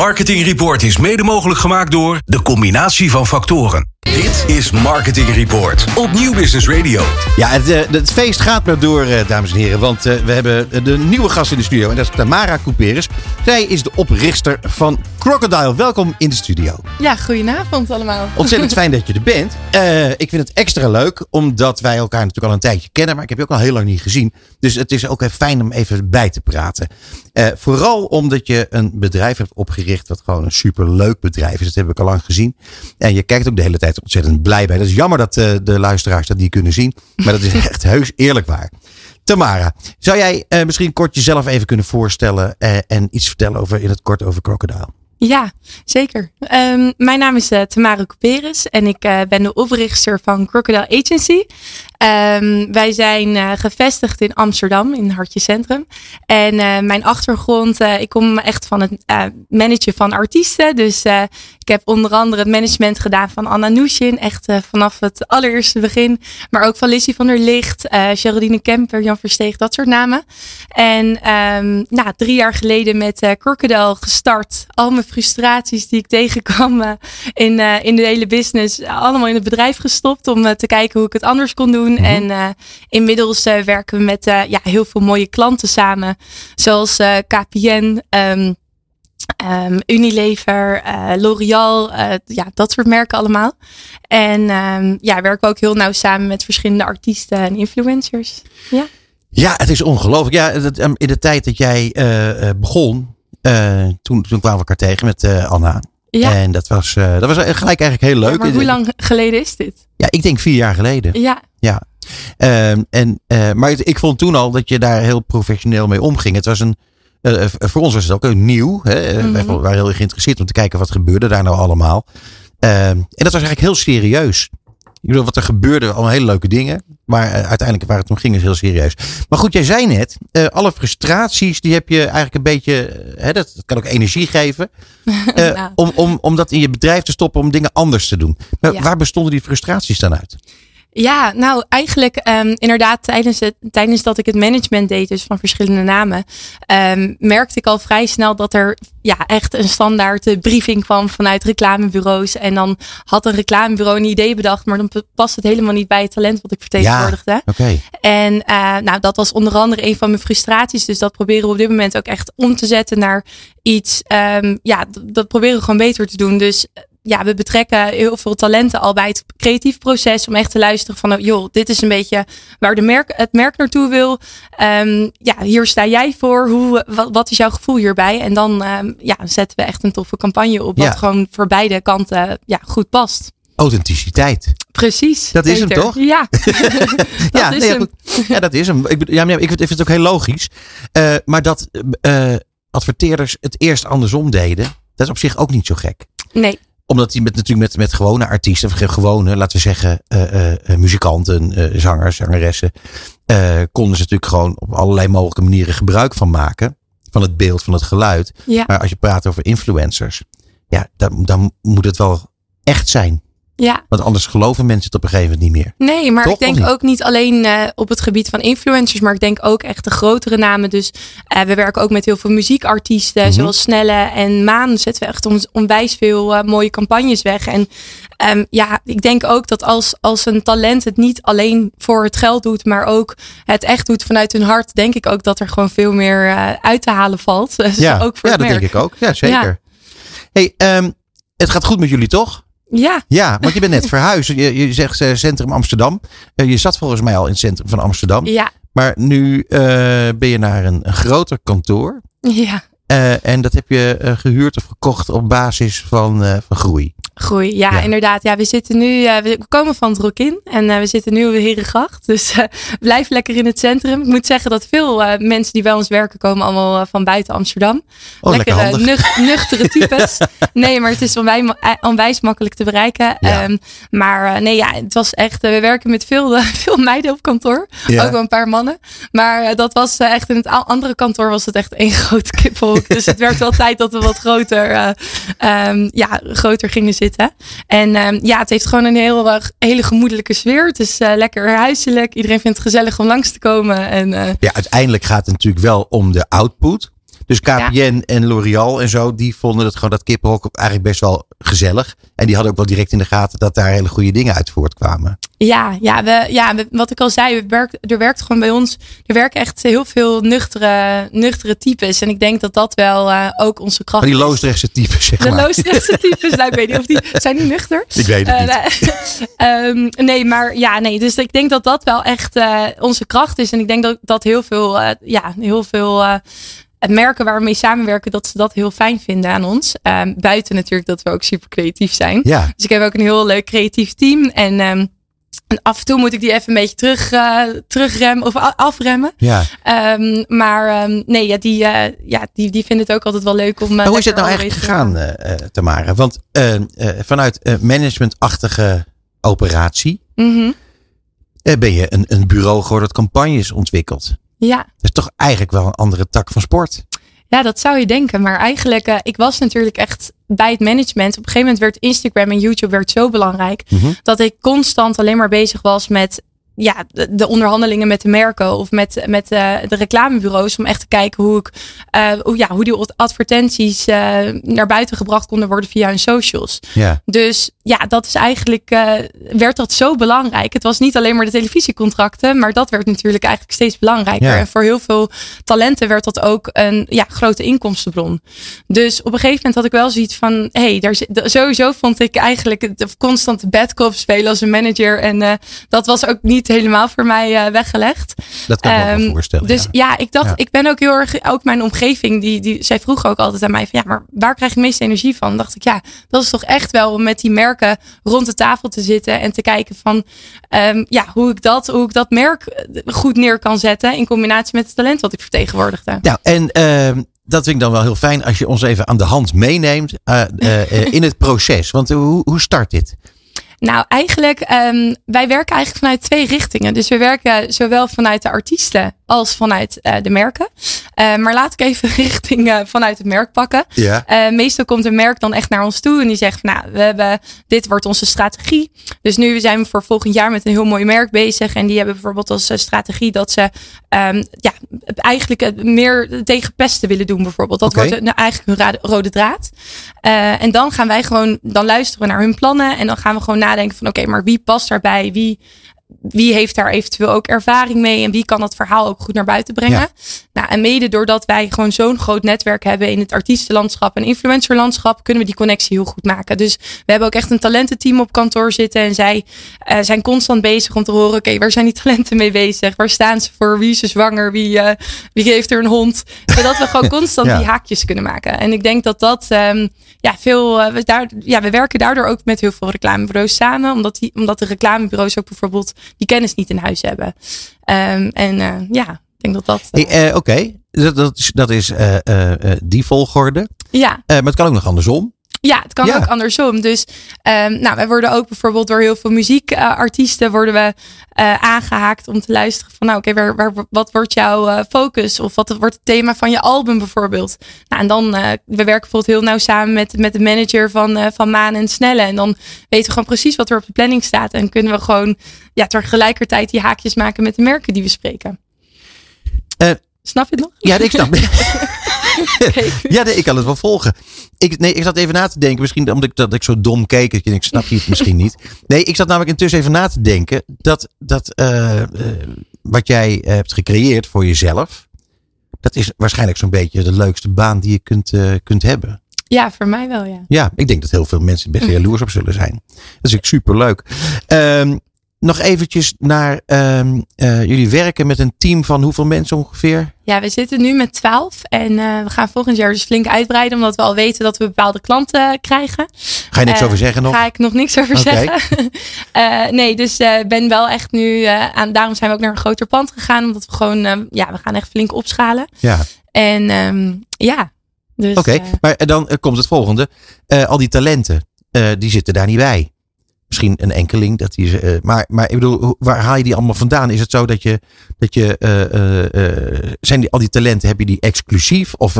Marketing Report is mede mogelijk gemaakt door de combinatie van factoren. Dit is Marketing Report op Nieuw Business Radio. Ja, het, eh, het feest gaat maar door, eh, dames en heren. Want eh, we hebben de nieuwe gast in de studio. En dat is Tamara Couperus. Zij is de oprichter van Crocodile. Welkom in de studio. Ja, goedenavond allemaal. Ontzettend fijn dat je er bent. Eh, ik vind het extra leuk, omdat wij elkaar natuurlijk al een tijdje kennen. Maar ik heb je ook al heel lang niet gezien. Dus het is ook fijn om even bij te praten. Eh, vooral omdat je een bedrijf hebt opgericht wat gewoon een superleuk bedrijf is. Dat heb ik al lang gezien. En je kijkt ook de hele tijd ontzettend blij bij. Dat is jammer dat eh, de luisteraars dat niet kunnen zien. Maar dat is echt heus eerlijk waar. Tamara, zou jij eh, misschien kort jezelf even kunnen voorstellen eh, en iets vertellen over in het kort over Crocodile? Ja, zeker. Ehm, mijn naam is uh, Tamara Couperus en ik ben de oprichter van Crocodile Agency. Um, wij zijn uh, gevestigd in Amsterdam, in Hartje Centrum. En mijn achtergrond, ik kom echt van het managen van artiesten. Dus ik heb onder andere het management gedaan van Anna Nushin, echt vanaf het allereerste begin. Maar ook van Lizzie van der Licht, Geraldine Kemper, Jan Versteeg, dat soort namen. En um, nou, drie jaar geleden met Crocodile gestart. Al mijn frustraties die ik tegenkwam uh, in, uh, in de hele business, allemaal in het bedrijf gestopt om uh, te kijken hoe ik het anders kon doen. Mm -hmm. En inmiddels werken we met ja, heel veel mooie klanten samen, zoals KPN. Um, Um, Unilever, L'Oreal, ja, dat soort merken allemaal. En um, ja, werken we ook heel nauw samen met verschillende artiesten en influencers. Ja, ja het is ongelooflijk. Ja, in de tijd dat jij begon, uh, toen, toen kwamen we elkaar tegen met uh, Anna. Ja. En dat was, uh, dat was gelijk eigenlijk heel leuk. Ja, maar hoe lang geleden is dit? Ja, ik denk vier jaar geleden. Ja. Ja. Um, en, maar ik vond toen al dat je daar heel professioneel mee omging. Het was een, voor ons was het ook een nieuw. Hè? Mm -hmm. Wij waren heel geïnteresseerd om te kijken wat gebeurde daar nou allemaal. Um, en dat was eigenlijk heel serieus. Ik bedoel, wat er gebeurde, allemaal hele leuke dingen. Maar uh, uiteindelijk waar het om ging is heel serieus. Maar goed, jij zei net, uh, alle frustraties die heb je eigenlijk een beetje, uh, hè, dat, dat, kan ook energie geven. nou. om, om, om dat in je bedrijf te stoppen, om dingen anders te doen. Maar ja. waar bestonden die frustraties dan uit? Ja, nou eigenlijk um, inderdaad tijdens, het, tijdens dat ik het management deed, dus van verschillende namen, um, merkte ik al vrij snel dat er ja, echt een standaard briefing kwam vanuit reclamebureaus. En dan had een reclamebureau een idee bedacht, maar dan past het helemaal niet bij het talent wat ik vertegenwoordigde. Ja, okay. En uh, nou, dat was onder andere een van mijn frustraties. Dus dat proberen we op dit moment ook echt om te zetten naar iets, um, ja, dat proberen we gewoon beter te doen. Dus ja, we betrekken heel veel talenten al bij het creatief proces om echt te luisteren van, joh, dit is een beetje waar de merk, het merk naartoe wil. Um, ja, hier sta jij voor. Hoe, wat, wat is jouw gevoel hierbij? En dan um, ja, zetten we echt een toffe campagne op, wat ja. gewoon voor beide kanten ja, goed past. Authenticiteit. Precies. Dat is hem toch? Ja. dat ja, is nee, hem. ja, dat is hem. Ik, ja, ik, vind, ik vind het ook heel logisch. Uh, maar dat uh, adverteerders het eerst andersom deden, dat is op zich ook niet zo gek. Nee omdat die met, natuurlijk met, met gewone artiesten, gewone, laten we zeggen, uh, uh, muzikanten, uh, zangers, zangeressen, konden ze natuurlijk gewoon op allerlei mogelijke manieren gebruik van maken. Van het beeld, van het geluid. Ja. Maar als je praat over influencers, ja, dan, dan moet het wel echt zijn. Ja. Want anders geloven mensen het op een gegeven moment niet meer. Nee, maar Toch, ik denk niet? ook niet alleen uh, op het gebied van influencers, maar ik denk ook echt de grotere namen. Dus uh, we werken ook met heel veel muziekartiesten, Mhm. zoals Snelle en Maan. Zetten we echt on, onwijs veel uh, mooie campagnes weg. En um, ja, ik denk ook dat als, als een talent het niet alleen voor het geld doet, maar ook het echt doet vanuit hun hart, denk ik ook dat er gewoon veel meer uit te halen valt. Dus ja, ook voor ja dat merk. denk ik ook. Ja, zeker. Ja. Hey, um, het gaat goed met jullie toch? Ja, Ja, want je bent net verhuisd. Je, je zegt uh, Centrum Amsterdam. Uh, je zat volgens mij al in het centrum van Amsterdam. ja, Maar nu uh, ben je naar een, een groter kantoor. ja. En dat heb je gehuurd of gekocht op basis van, van groei. Groei, ja, Ja. inderdaad. Ja, we zitten nu, uh, we komen van het Rokin en uh, we zitten nu op de Herengracht. Dus uh, blijf lekker in het centrum. Ik moet zeggen dat veel mensen die bij ons werken komen allemaal van buiten Amsterdam. Oh, lekker, nuch- nuchtere types. nee, maar het is onwijs, ma- onwijs makkelijk te bereiken. Ja. Um, maar nee, ja, het was echt, we werken met veel, veel meiden op kantoor. Ja. Ook wel een paar mannen. Maar dat was echt in het andere kantoor was het echt één grote kippenhok. dus het werd wel tijd dat we wat groter, um, ja, groter gingen zitten. En um, ja, het heeft gewoon een heel, uh, hele gemoedelijke sfeer. Het is uh, lekker huiselijk. Iedereen vindt het gezellig om langs te komen. En uh, Ja, uiteindelijk gaat het natuurlijk wel om de output. Dus KPN en L'Oreal en zo, die vonden het gewoon dat kippenhok eigenlijk best wel gezellig. En die hadden ook wel direct in de gaten dat daar hele goede dingen uit voortkwamen. Ja, ja, we, ja we, wat ik al zei, we werkt, er werkt gewoon bij ons, er werken echt heel veel nuchtere, nuchtere types. En ik denk dat dat wel uh, ook onze kracht maar die Loosdrechtse types, zeg de maar. De Loosdrechtse types, nou, ik weet niet of die, zijn die nuchter? Ik weet het niet. Uh, um, nee, maar ja, nee, dus ik denk dat dat wel echt uh, onze kracht is. En ik denk dat, dat heel veel, ja, heel veel het merken waar we mee samenwerken, dat ze dat heel fijn vinden aan ons. Um, buiten natuurlijk dat we ook super creatief zijn. Ja. Dus ik heb ook een heel leuk creatief team. En, um, en af en toe moet ik die even een beetje terug, uh, terugremmen of afremmen. Ja. Um, maar nee, ja, die, uh, ja, die, die vinden het ook altijd wel leuk om. Uh, hoe is het nou eigenlijk gegaan, Tamara? Want vanuit managementachtige operatie mm -hmm. ben je een, een bureau geworden dat campagnes ontwikkelt. Ja. Dat is toch eigenlijk wel een andere tak van sport. Ja, dat zou je denken. Maar eigenlijk, uh, ik was natuurlijk echt bij het management. Op een gegeven moment werd Instagram en YouTube werd zo belangrijk. Mm -hmm. Dat ik constant alleen maar bezig was met ja, de, de, onderhandelingen met de merken of met, met uh, de reclamebureaus. Om echt te kijken hoe, ik, uh, hoe, ja, hoe die advertenties uh, naar buiten gebracht konden worden via hun socials. Ja. Dus ja, dat is eigenlijk, werd dat zo belangrijk. Het was niet alleen maar de televisiecontracten, maar dat werd natuurlijk eigenlijk steeds belangrijker. Ja. En voor heel veel talenten werd dat ook een ja, grote inkomstenbron. Dus op een gegeven moment had ik wel zoiets van, hé, hey, daar, sowieso vond ik eigenlijk het constante bad cop spelen als een manager. En dat was ook niet helemaal voor mij uh, weggelegd. Dat kan ik me um, wel voorstellen. Dus ja, ja ik dacht, ja. ik ben ook heel erg, ook mijn omgeving, die, die, zij vroeg ook altijd aan mij van ja, maar waar krijg je de meeste energie van? Dacht ik, ja, dat is toch echt wel om met die merken rond de tafel te zitten en te kijken van um, ja, hoe ik dat, hoe ik dat merk goed neer kan zetten in combinatie met het talent wat ik vertegenwoordigde. Nou, en uh, dat vind ik dan wel heel fijn als je ons even aan de hand meeneemt uh, uh, in het proces. Want hoe, hoe start dit? Nou, eigenlijk, um, wij werken eigenlijk vanuit twee richtingen. Dus we werken zowel vanuit de artiesten als vanuit uh, de merken. Uh, maar laat ik even richting uh, vanuit het merk pakken. Meestal komt een merk dan echt naar ons toe en die zegt, nou, we hebben, dit wordt onze strategie. Dus nu zijn we voor volgend jaar met een heel mooi merk bezig. En die hebben bijvoorbeeld als strategie dat ze um, ja, eigenlijk meer tegen pesten willen doen bijvoorbeeld. Dat okay. wordt nou, eigenlijk hun rode draad. en dan gaan wij gewoon, dan luisteren we naar hun plannen en dan gaan we gewoon nadenken van, oké, okay, maar wie past daarbij? Wie wie heeft daar eventueel ook ervaring mee en wie kan dat verhaal ook goed naar buiten brengen. Ja. Nou, en mede doordat wij gewoon zo'n groot netwerk hebben in het artiestenlandschap en influencerlandschap, kunnen we die connectie heel goed maken. Dus we hebben ook echt een talententeam op kantoor zitten en zij uh, zijn constant bezig om te horen, oké, okay, waar zijn die talenten mee bezig? Waar staan ze voor? Wie is er zwanger? Wie, uh, wie heeft er een hond? Zodat we gewoon constant Ja. die haakjes kunnen maken. En ik denk dat dat um, ja, veel, uh, we, daar, ja, we werken daardoor ook met heel veel reclamebureaus samen, omdat, die, omdat de reclamebureaus ook bijvoorbeeld die kennis niet in huis hebben. Um, en uh, ja, ik denk dat dat. Hey, uh, Oké, okay. dat, dat is, dat is die volgorde. Ja. maar het kan ook nog andersom. Ja, het kan Ja. ook andersom. Dus um, nou, wij worden ook bijvoorbeeld door heel veel muziekartiesten worden we uh, aangehaakt om te luisteren van nou oké, okay, waar, waar, wat wordt jouw uh, focus? Of wat wordt het thema van je album bijvoorbeeld? Nou, en dan, uh, we werken bijvoorbeeld heel nauw samen met, met de manager van, van Maan en Snelle. En dan weten we gewoon precies wat er op de planning staat. En kunnen we gewoon ja, tegelijkertijd die haakjes maken met de merken die we spreken. Snap je het nog? Ja, ik snap okay. Ja, nee, ik kan het wel volgen. Ik, nee, ik zat even na te denken, misschien omdat ik, dat ik zo dom keek. Ik, ik snap je het misschien niet. Nee, ik zat namelijk intussen even na te denken dat, dat uh, uh, wat jij hebt gecreëerd voor jezelf, dat is waarschijnlijk zo'n beetje de leukste baan die je kunt, uh, kunt hebben. Ja, voor mij wel, ja. Ja, ik denk dat heel veel mensen best jaloers op zullen zijn. Dat is ook super leuk. Um, nog eventjes naar um, uh, jullie werken met een team van hoeveel mensen ongeveer? Ja, we zitten nu met 12 en uh, we gaan volgend jaar dus flink uitbreiden, omdat we al weten dat we bepaalde klanten krijgen. Ga je niks uh, over zeggen nog? Ga ik nog niks over okay. zeggen. Nee, dus ben wel echt nu aan. Daarom zijn we ook naar een groter pand gegaan, omdat we gewoon, ja, we gaan echt flink opschalen. Ja. En um, ja. Dus, Oké, okay, maar dan komt het volgende: al die talenten, die zitten daar niet bij. Misschien een enkeling. Dat die, uh, maar, maar ik bedoel, waar haal je die allemaal vandaan? Is het zo dat je, dat je uh, zijn die, al die talenten, heb je die exclusief? Of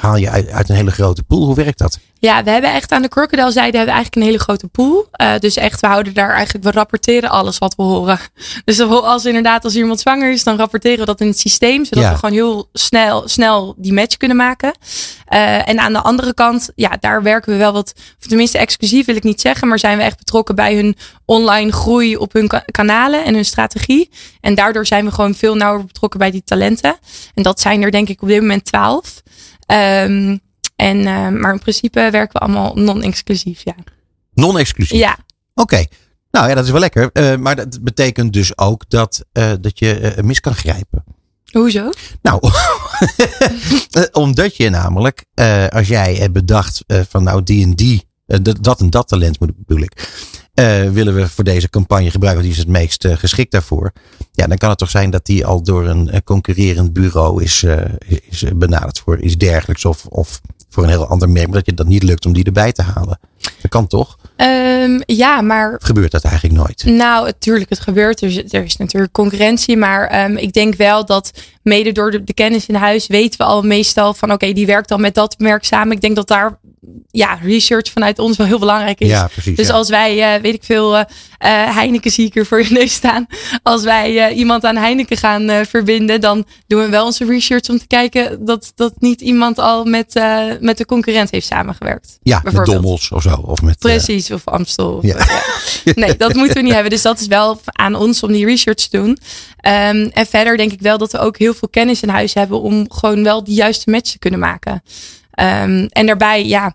haal je uit, uit, een hele grote pool? Hoe werkt dat? Ja, we hebben echt aan de Crocodile zijde hebben we eigenlijk een hele grote pool. dus echt, we houden daar eigenlijk, we rapporteren alles wat we horen. Dus als inderdaad, als iemand zwanger is, dan rapporteren we dat in het systeem. Zodat we gewoon heel snel, snel die match kunnen maken. en aan de andere kant, ja, daar werken we wel wat, of tenminste exclusief wil ik niet zeggen, maar zijn we echt betrokken bij hun online groei op hun kanalen en hun strategie. En daardoor zijn we gewoon veel nauwer betrokken bij die talenten. En dat zijn er denk ik op dit moment twaalf. Um, en, uh, maar in principe werken we allemaal non-exclusief, ja. Non-exclusief? Ja. Oké. Nou ja, dat is wel lekker. Uh, maar dat betekent dus ook dat, uh, dat je mis kan grijpen. Hoezo? Nou, omdat je namelijk, als jij hebt bedacht van nou die en die eh, dat en dat talent moet, bedoel ik. Uh, willen we voor deze campagne gebruiken, die is het meest uh, geschikt daarvoor. Ja, dan kan het toch zijn dat die al door een concurrerend bureau is, is benaderd voor iets dergelijks. Of, of voor een heel ander merk, maar dat je dat niet lukt om die erbij te halen. Dat kan toch? Um, ja, maar. Gebeurt dat eigenlijk nooit? Nou, natuurlijk, het gebeurt. Er, er is natuurlijk concurrentie. Maar um, ik denk wel dat mede door de, de, kennis in huis weten we al meestal van oké, okay, die werkt al met dat merk samen. Ik denk dat daar ja, research vanuit ons wel heel belangrijk is. Ja, precies, dus ja. als wij, uh, weet ik veel, uh, uh, Heineken zie ik hier voor je neus staan. Als wij iemand aan Heineken gaan verbinden, dan doen we wel onze research om te kijken dat, dat niet iemand al met, met de concurrent heeft samengewerkt. Ja, met Dommels of zo. Of met, precies, of Amstel. Of ja. Nee, dat moeten we niet hebben. Dus dat is wel aan ons om die research te doen. Um, en verder denk ik wel dat we ook heel veel kennis in huis hebben om gewoon wel de juiste match te kunnen maken. Um, en daarbij, ja,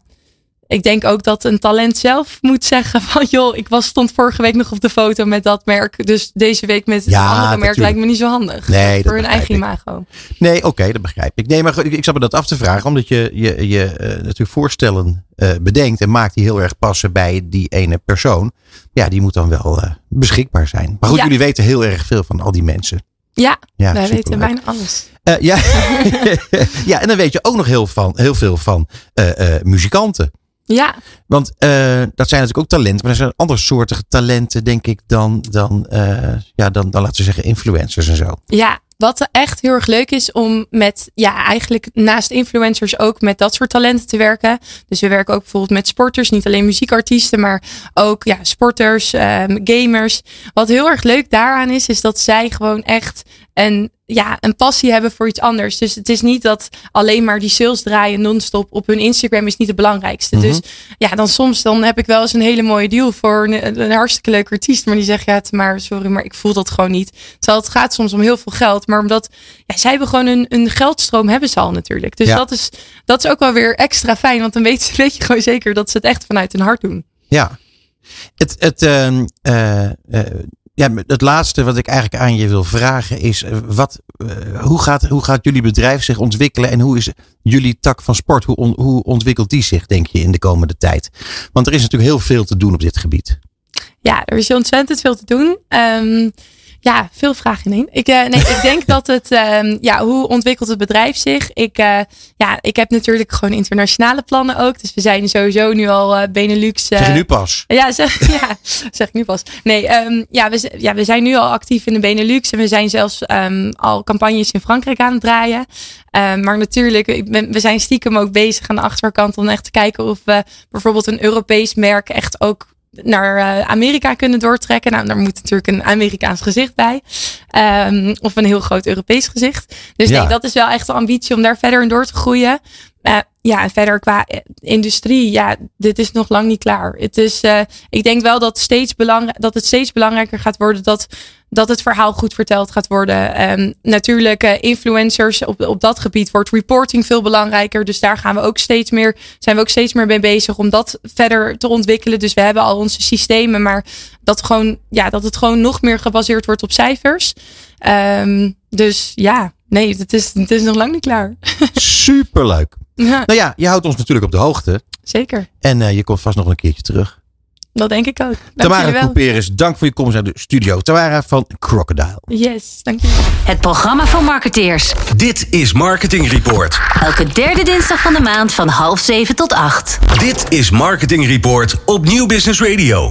ik denk ook dat een talent zelf moet zeggen van joh, ik was, stond vorige week nog op de foto met dat merk. Dus deze week met het ja, andere merk natuurlijk. lijkt me niet zo handig. Nee, voor hun eigen ik. imago. Nee, oké, okay, dat begrijp ik. Nee, maar ik, ik zat me dat af te vragen, omdat je je, je uh, natuurlijk voorstellen uh, bedenkt en maakt die heel erg passen bij die ene persoon. Ja, die moet dan wel uh, beschikbaar zijn. Maar goed, Ja. jullie weten heel erg veel van al die mensen. Ja, Ja, wij weten bijna alles. Uh, ja. ja, en dan weet je ook nog heel, van, heel veel van uh, uh, muzikanten. Ja, Want dat zijn natuurlijk ook talenten, maar er zijn andere soorten talenten, denk ik, dan, dan, ja, dan, dan laten we zeggen influencers en zo. ja. Wat echt heel erg leuk is om met, ja, eigenlijk naast influencers ook met dat soort talenten te werken. Dus we werken ook bijvoorbeeld met sporters, niet alleen muziekartiesten, maar ook ja, sporters, um, gamers. Wat heel erg leuk daaraan is, is dat zij gewoon echt een, ja, een passie hebben voor iets anders. Dus het is niet dat alleen maar die sales draaien non-stop op hun Instagram is niet het belangrijkste. Mhm. Dus ja, dan soms dan heb ik wel eens een hele mooie deal voor een, een hartstikke leuke artiest. Maar die zegt, ja, maar sorry, maar ik voel dat gewoon niet. Terwijl het gaat soms om heel veel geld. Maar omdat, ja, zij hebben gewoon een, een geldstroom hebben ze al natuurlijk. Dus Ja. dat, is, dat is ook wel weer extra fijn. Want dan weet, weet je gewoon zeker dat ze het echt vanuit hun hart doen. Ja. Het, het, uh, uh, uh, ja, het laatste wat ik eigenlijk aan je wil vragen is: uh, wat, uh, hoe, gaat, hoe gaat jullie bedrijf zich ontwikkelen en hoe is jullie tak van sport? Hoe, hoe ontwikkelt die zich, denk je, in de komende tijd? Want er is natuurlijk heel veel te doen op dit gebied. Ja, er is ontzettend veel te doen. Um, ja, veel vragen in één. Ik, uh, nee, ik denk dat het, um, ja, hoe ontwikkelt het bedrijf zich? Ik, uh, ja, ik heb natuurlijk gewoon internationale plannen ook. Dus we zijn sowieso nu al uh, Benelux. zeg je nu pas? Ja, zeg, ja, zeg ik nu pas. Nee, um, ja, we, ja, we zijn nu al actief in de Benelux. En we zijn zelfs um, al campagnes in Frankrijk aan het draaien. Maar natuurlijk, we zijn stiekem ook bezig aan de achterkant om echt te kijken of we bijvoorbeeld een Europees merk echt ook naar uh, Amerika kunnen doortrekken. Nou, daar moet natuurlijk een Amerikaans gezicht bij. Um, of een heel groot Europees gezicht. Dus ja. nee, dat is wel echt de ambitie om daar verder in door te groeien. Uh, ja, en verder qua industrie, ja, dit is nog lang niet klaar. Het is, uh, ik denk wel dat, steeds belang, dat het steeds belangrijker gaat worden dat, dat het verhaal goed verteld gaat worden. Um, natuurlijk, uh, influencers op, op dat gebied wordt reporting veel belangrijker. Dus daar gaan we ook steeds meer, zijn we ook steeds meer mee bezig om dat verder te ontwikkelen. Dus we hebben al onze systemen, maar dat, gewoon, ja, dat het gewoon nog meer gebaseerd wordt op cijfers. Um, dus ja, nee, het is, het is nog lang niet klaar. Superleuk. Ja. Nou ja, je houdt ons natuurlijk op de hoogte. Zeker. En uh, je komt vast nog een keertje terug. Dat denk ik ook. Dank Tamara Couperus, dank voor je komst naar de studio. Tamara van Crocodile. Yes, dank je. Het programma voor marketeers. Dit is Marketing Report. Elke derde dinsdag van de maand van half zeven tot acht. Dit is Marketing Report op Nieuw Business Radio.